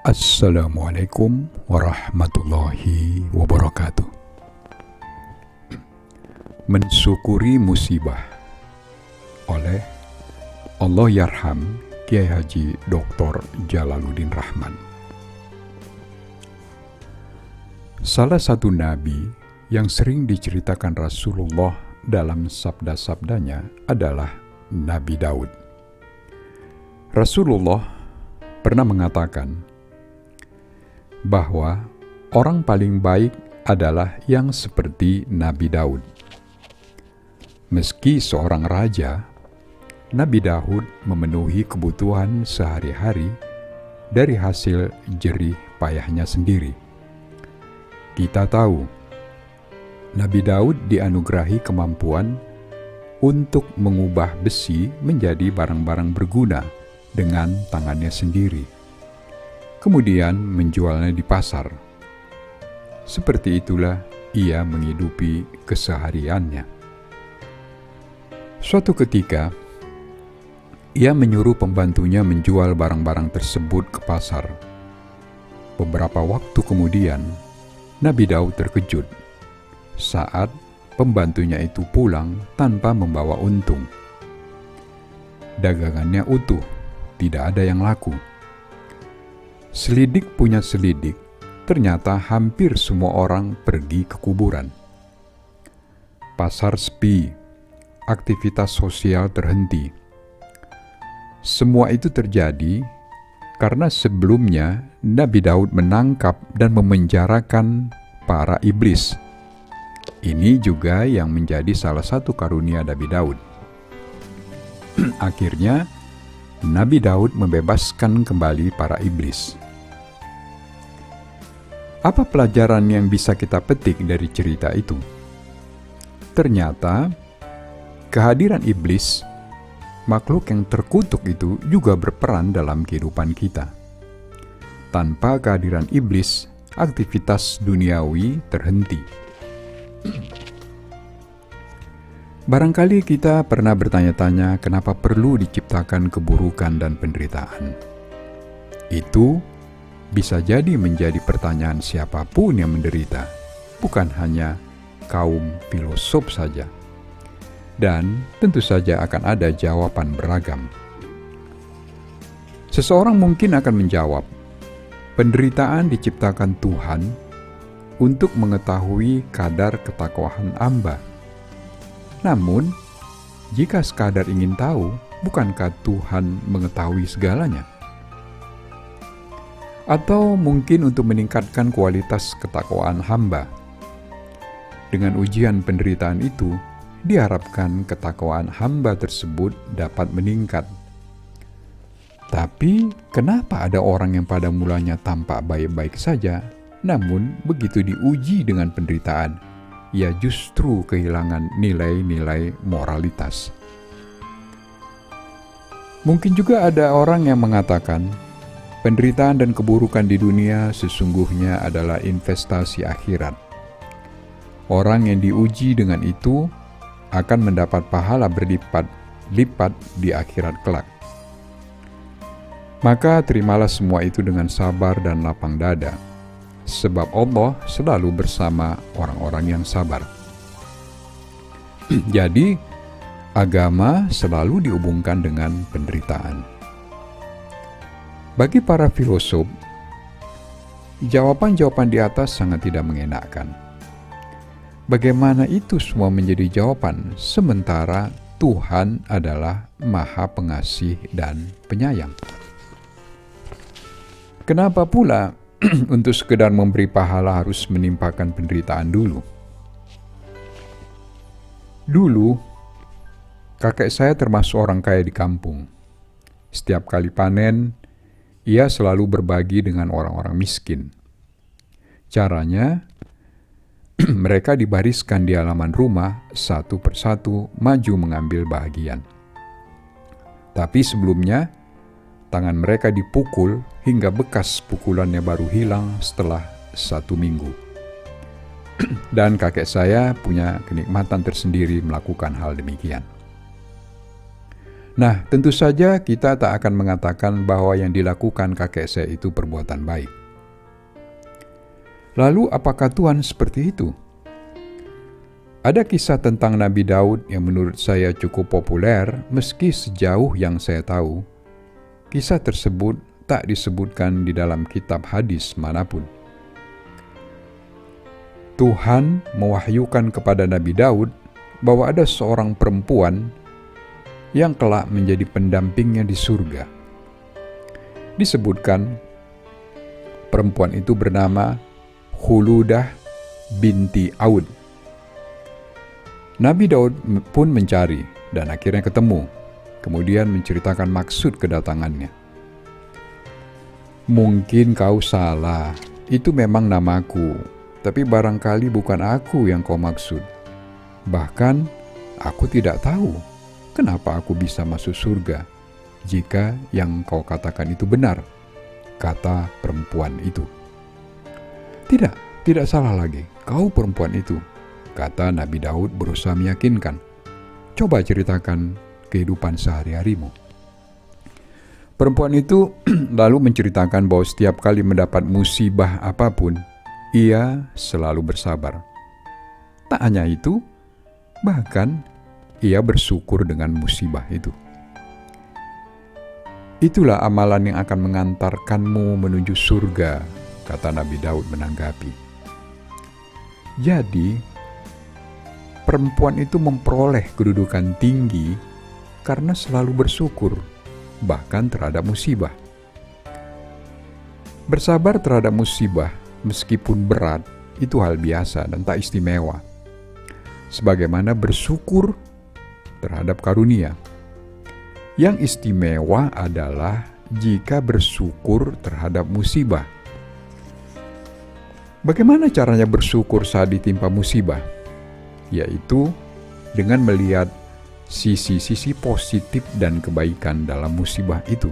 Assalamualaikum warahmatullahi wabarakatuh. Mensyukuri musibah oleh Allah Yarham Kiai Haji Dr. Jalaluddin Rahman. Salah satu nabi yang sering diceritakan Rasulullah dalam sabda-sabdanya adalah Nabi Daud. Rasulullah pernah mengatakan bahwa orang paling baik adalah yang seperti Nabi Daud. Meski seorang raja, Nabi Daud memenuhi kebutuhan sehari-hari dari hasil jerih payahnya sendiri. Kita tahu, Nabi Daud dianugerahi kemampuan untuk mengubah besi menjadi barang-barang berguna dengan tangannya sendiri, kemudian menjualnya di pasar. Seperti itulah ia menghidupi kesehariannya. Suatu ketika, ia menyuruh pembantunya menjual barang-barang tersebut ke pasar. Beberapa waktu kemudian, Nabi Daud terkejut saat pembantunya itu pulang tanpa membawa untung. Dagangannya utuh tidak ada yang laku. Selidik punya selidik, ternyata hampir semua orang pergi ke kuburan. Pasar sepi, aktivitas sosial terhenti. Semua itu terjadi karena sebelumnya Nabi Daud menangkap dan memenjarakan para iblis. Ini juga yang menjadi salah satu karunia Nabi Daud. Akhirnya, Nabi Daud membebaskan kembali para iblis. Apa pelajaran yang bisa kita petik dari cerita itu? Ternyata, kehadiran iblis, makhluk yang terkutuk itu juga berperan dalam kehidupan kita. Tanpa kehadiran iblis, aktivitas duniawi terhenti. Barangkali kita pernah bertanya-tanya kenapa perlu diciptakan keburukan dan penderitaan. Itu bisa jadi menjadi pertanyaan siapa pun yang menderita, bukan hanya kaum filosof saja. Dan tentu saja akan ada jawaban beragam. Seseorang mungkin akan menjawab, penderitaan diciptakan Tuhan untuk mengetahui kadar ketakwaan hamba namun, jika sekadar ingin tahu, bukankah Tuhan mengetahui segalanya? Atau mungkin untuk meningkatkan kualitas ketakwaan hamba. Dengan ujian penderitaan itu, diharapkan ketakwaan hamba tersebut dapat meningkat. Tapi, kenapa ada orang yang pada mulanya tampak baik-baik saja, namun begitu diuji dengan penderitaan, ia justru kehilangan nilai-nilai moralitas. Mungkin juga ada orang yang mengatakan, penderitaan dan keburukan di dunia sesungguhnya adalah investasi akhirat. Orang yang diuji dengan itu akan mendapat pahala berlipat-lipat di akhirat kelak. Maka terimalah semua itu dengan sabar dan lapang dada sebab Allah selalu bersama orang-orang yang sabar. Jadi, agama selalu dihubungkan dengan penderitaan. Bagi para filosof, jawaban-jawaban di atas sangat tidak mengenakkan. Bagaimana itu semua menjadi jawaban, sementara Tuhan adalah Maha Pengasih dan Penyayang? Kenapa pula untuk sekedar memberi pahala harus menimpakan penderitaan dulu. Dulu, kakek saya termasuk orang kaya di kampung. Setiap kali panen, ia selalu berbagi dengan orang-orang miskin. Caranya, mereka dibariskan di halaman rumah satu persatu maju mengambil bahagian. Tapi sebelumnya, Tangan mereka dipukul hingga bekas pukulannya baru hilang setelah satu minggu. Dan kakek saya punya kenikmatan tersendiri melakukan hal demikian. Nah, tentu saja kita tak akan mengatakan bahwa yang dilakukan kakek saya itu perbuatan baik. Lalu, apakah Tuhan seperti itu? Ada kisah tentang Nabi Daud yang menurut saya cukup populer, meski sejauh yang saya tahu, kisah tersebut tak disebutkan di dalam kitab hadis mana pun. Tuhan mewahyukan kepada Nabi Daud bahwa ada seorang perempuan yang kelak menjadi pendampingnya di surga. Disebutkan perempuan itu bernama Huludah binti Aud. Nabi Daud pun mencari dan akhirnya ketemu, kemudian menceritakan maksud kedatangannya. Mungkin kau salah, itu memang namaku, tapi barangkali bukan aku yang kau maksud. Bahkan aku tidak tahu kenapa aku bisa masuk surga jika yang kau katakan itu benar, kata perempuan itu. Tidak, tidak salah lagi, kau perempuan itu, kata Nabi Daud berusaha meyakinkan. Coba ceritakan kehidupan sehari-harimu. Perempuan itu lalu menceritakan bahwa setiap kali mendapat musibah apa pun, ia selalu bersabar. Tak hanya itu, bahkan ia bersyukur dengan musibah itu. Itulah amalan yang akan mengantarkanmu menuju surga, kata Nabi Daud menanggapi. Jadi, perempuan itu memperoleh kedudukan tinggi karena selalu bersyukur, bahkan terhadap musibah. Bersabar terhadap musibah meskipun berat, itu hal biasa dan tak istimewa. Sebagaimana bersyukur terhadap karunia. Yang istimewa adalah jika bersyukur terhadap musibah. Bagaimana caranya bersyukur saat ditimpa musibah? Yaitu dengan melihat sisi-sisi positif dan kebaikan dalam musibah itu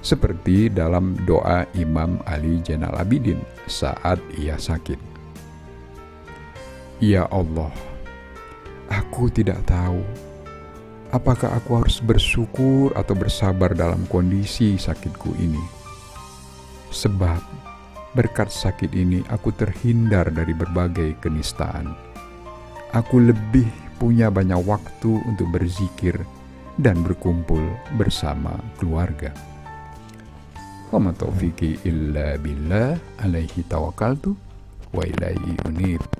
seperti dalam doa Imam Ali Jainal Abidin saat ia sakit. Ya Allah, aku tidak tahu apakah aku harus bersyukur atau bersabar dalam kondisi sakitku ini. Sebab berkat sakit ini aku terhindar dari berbagai kenistaan. Aku lebih punya banyak waktu untuk berzikir dan berkumpul bersama keluarga. Wa billah alaihi tawakkaltu wa ilaihi unib.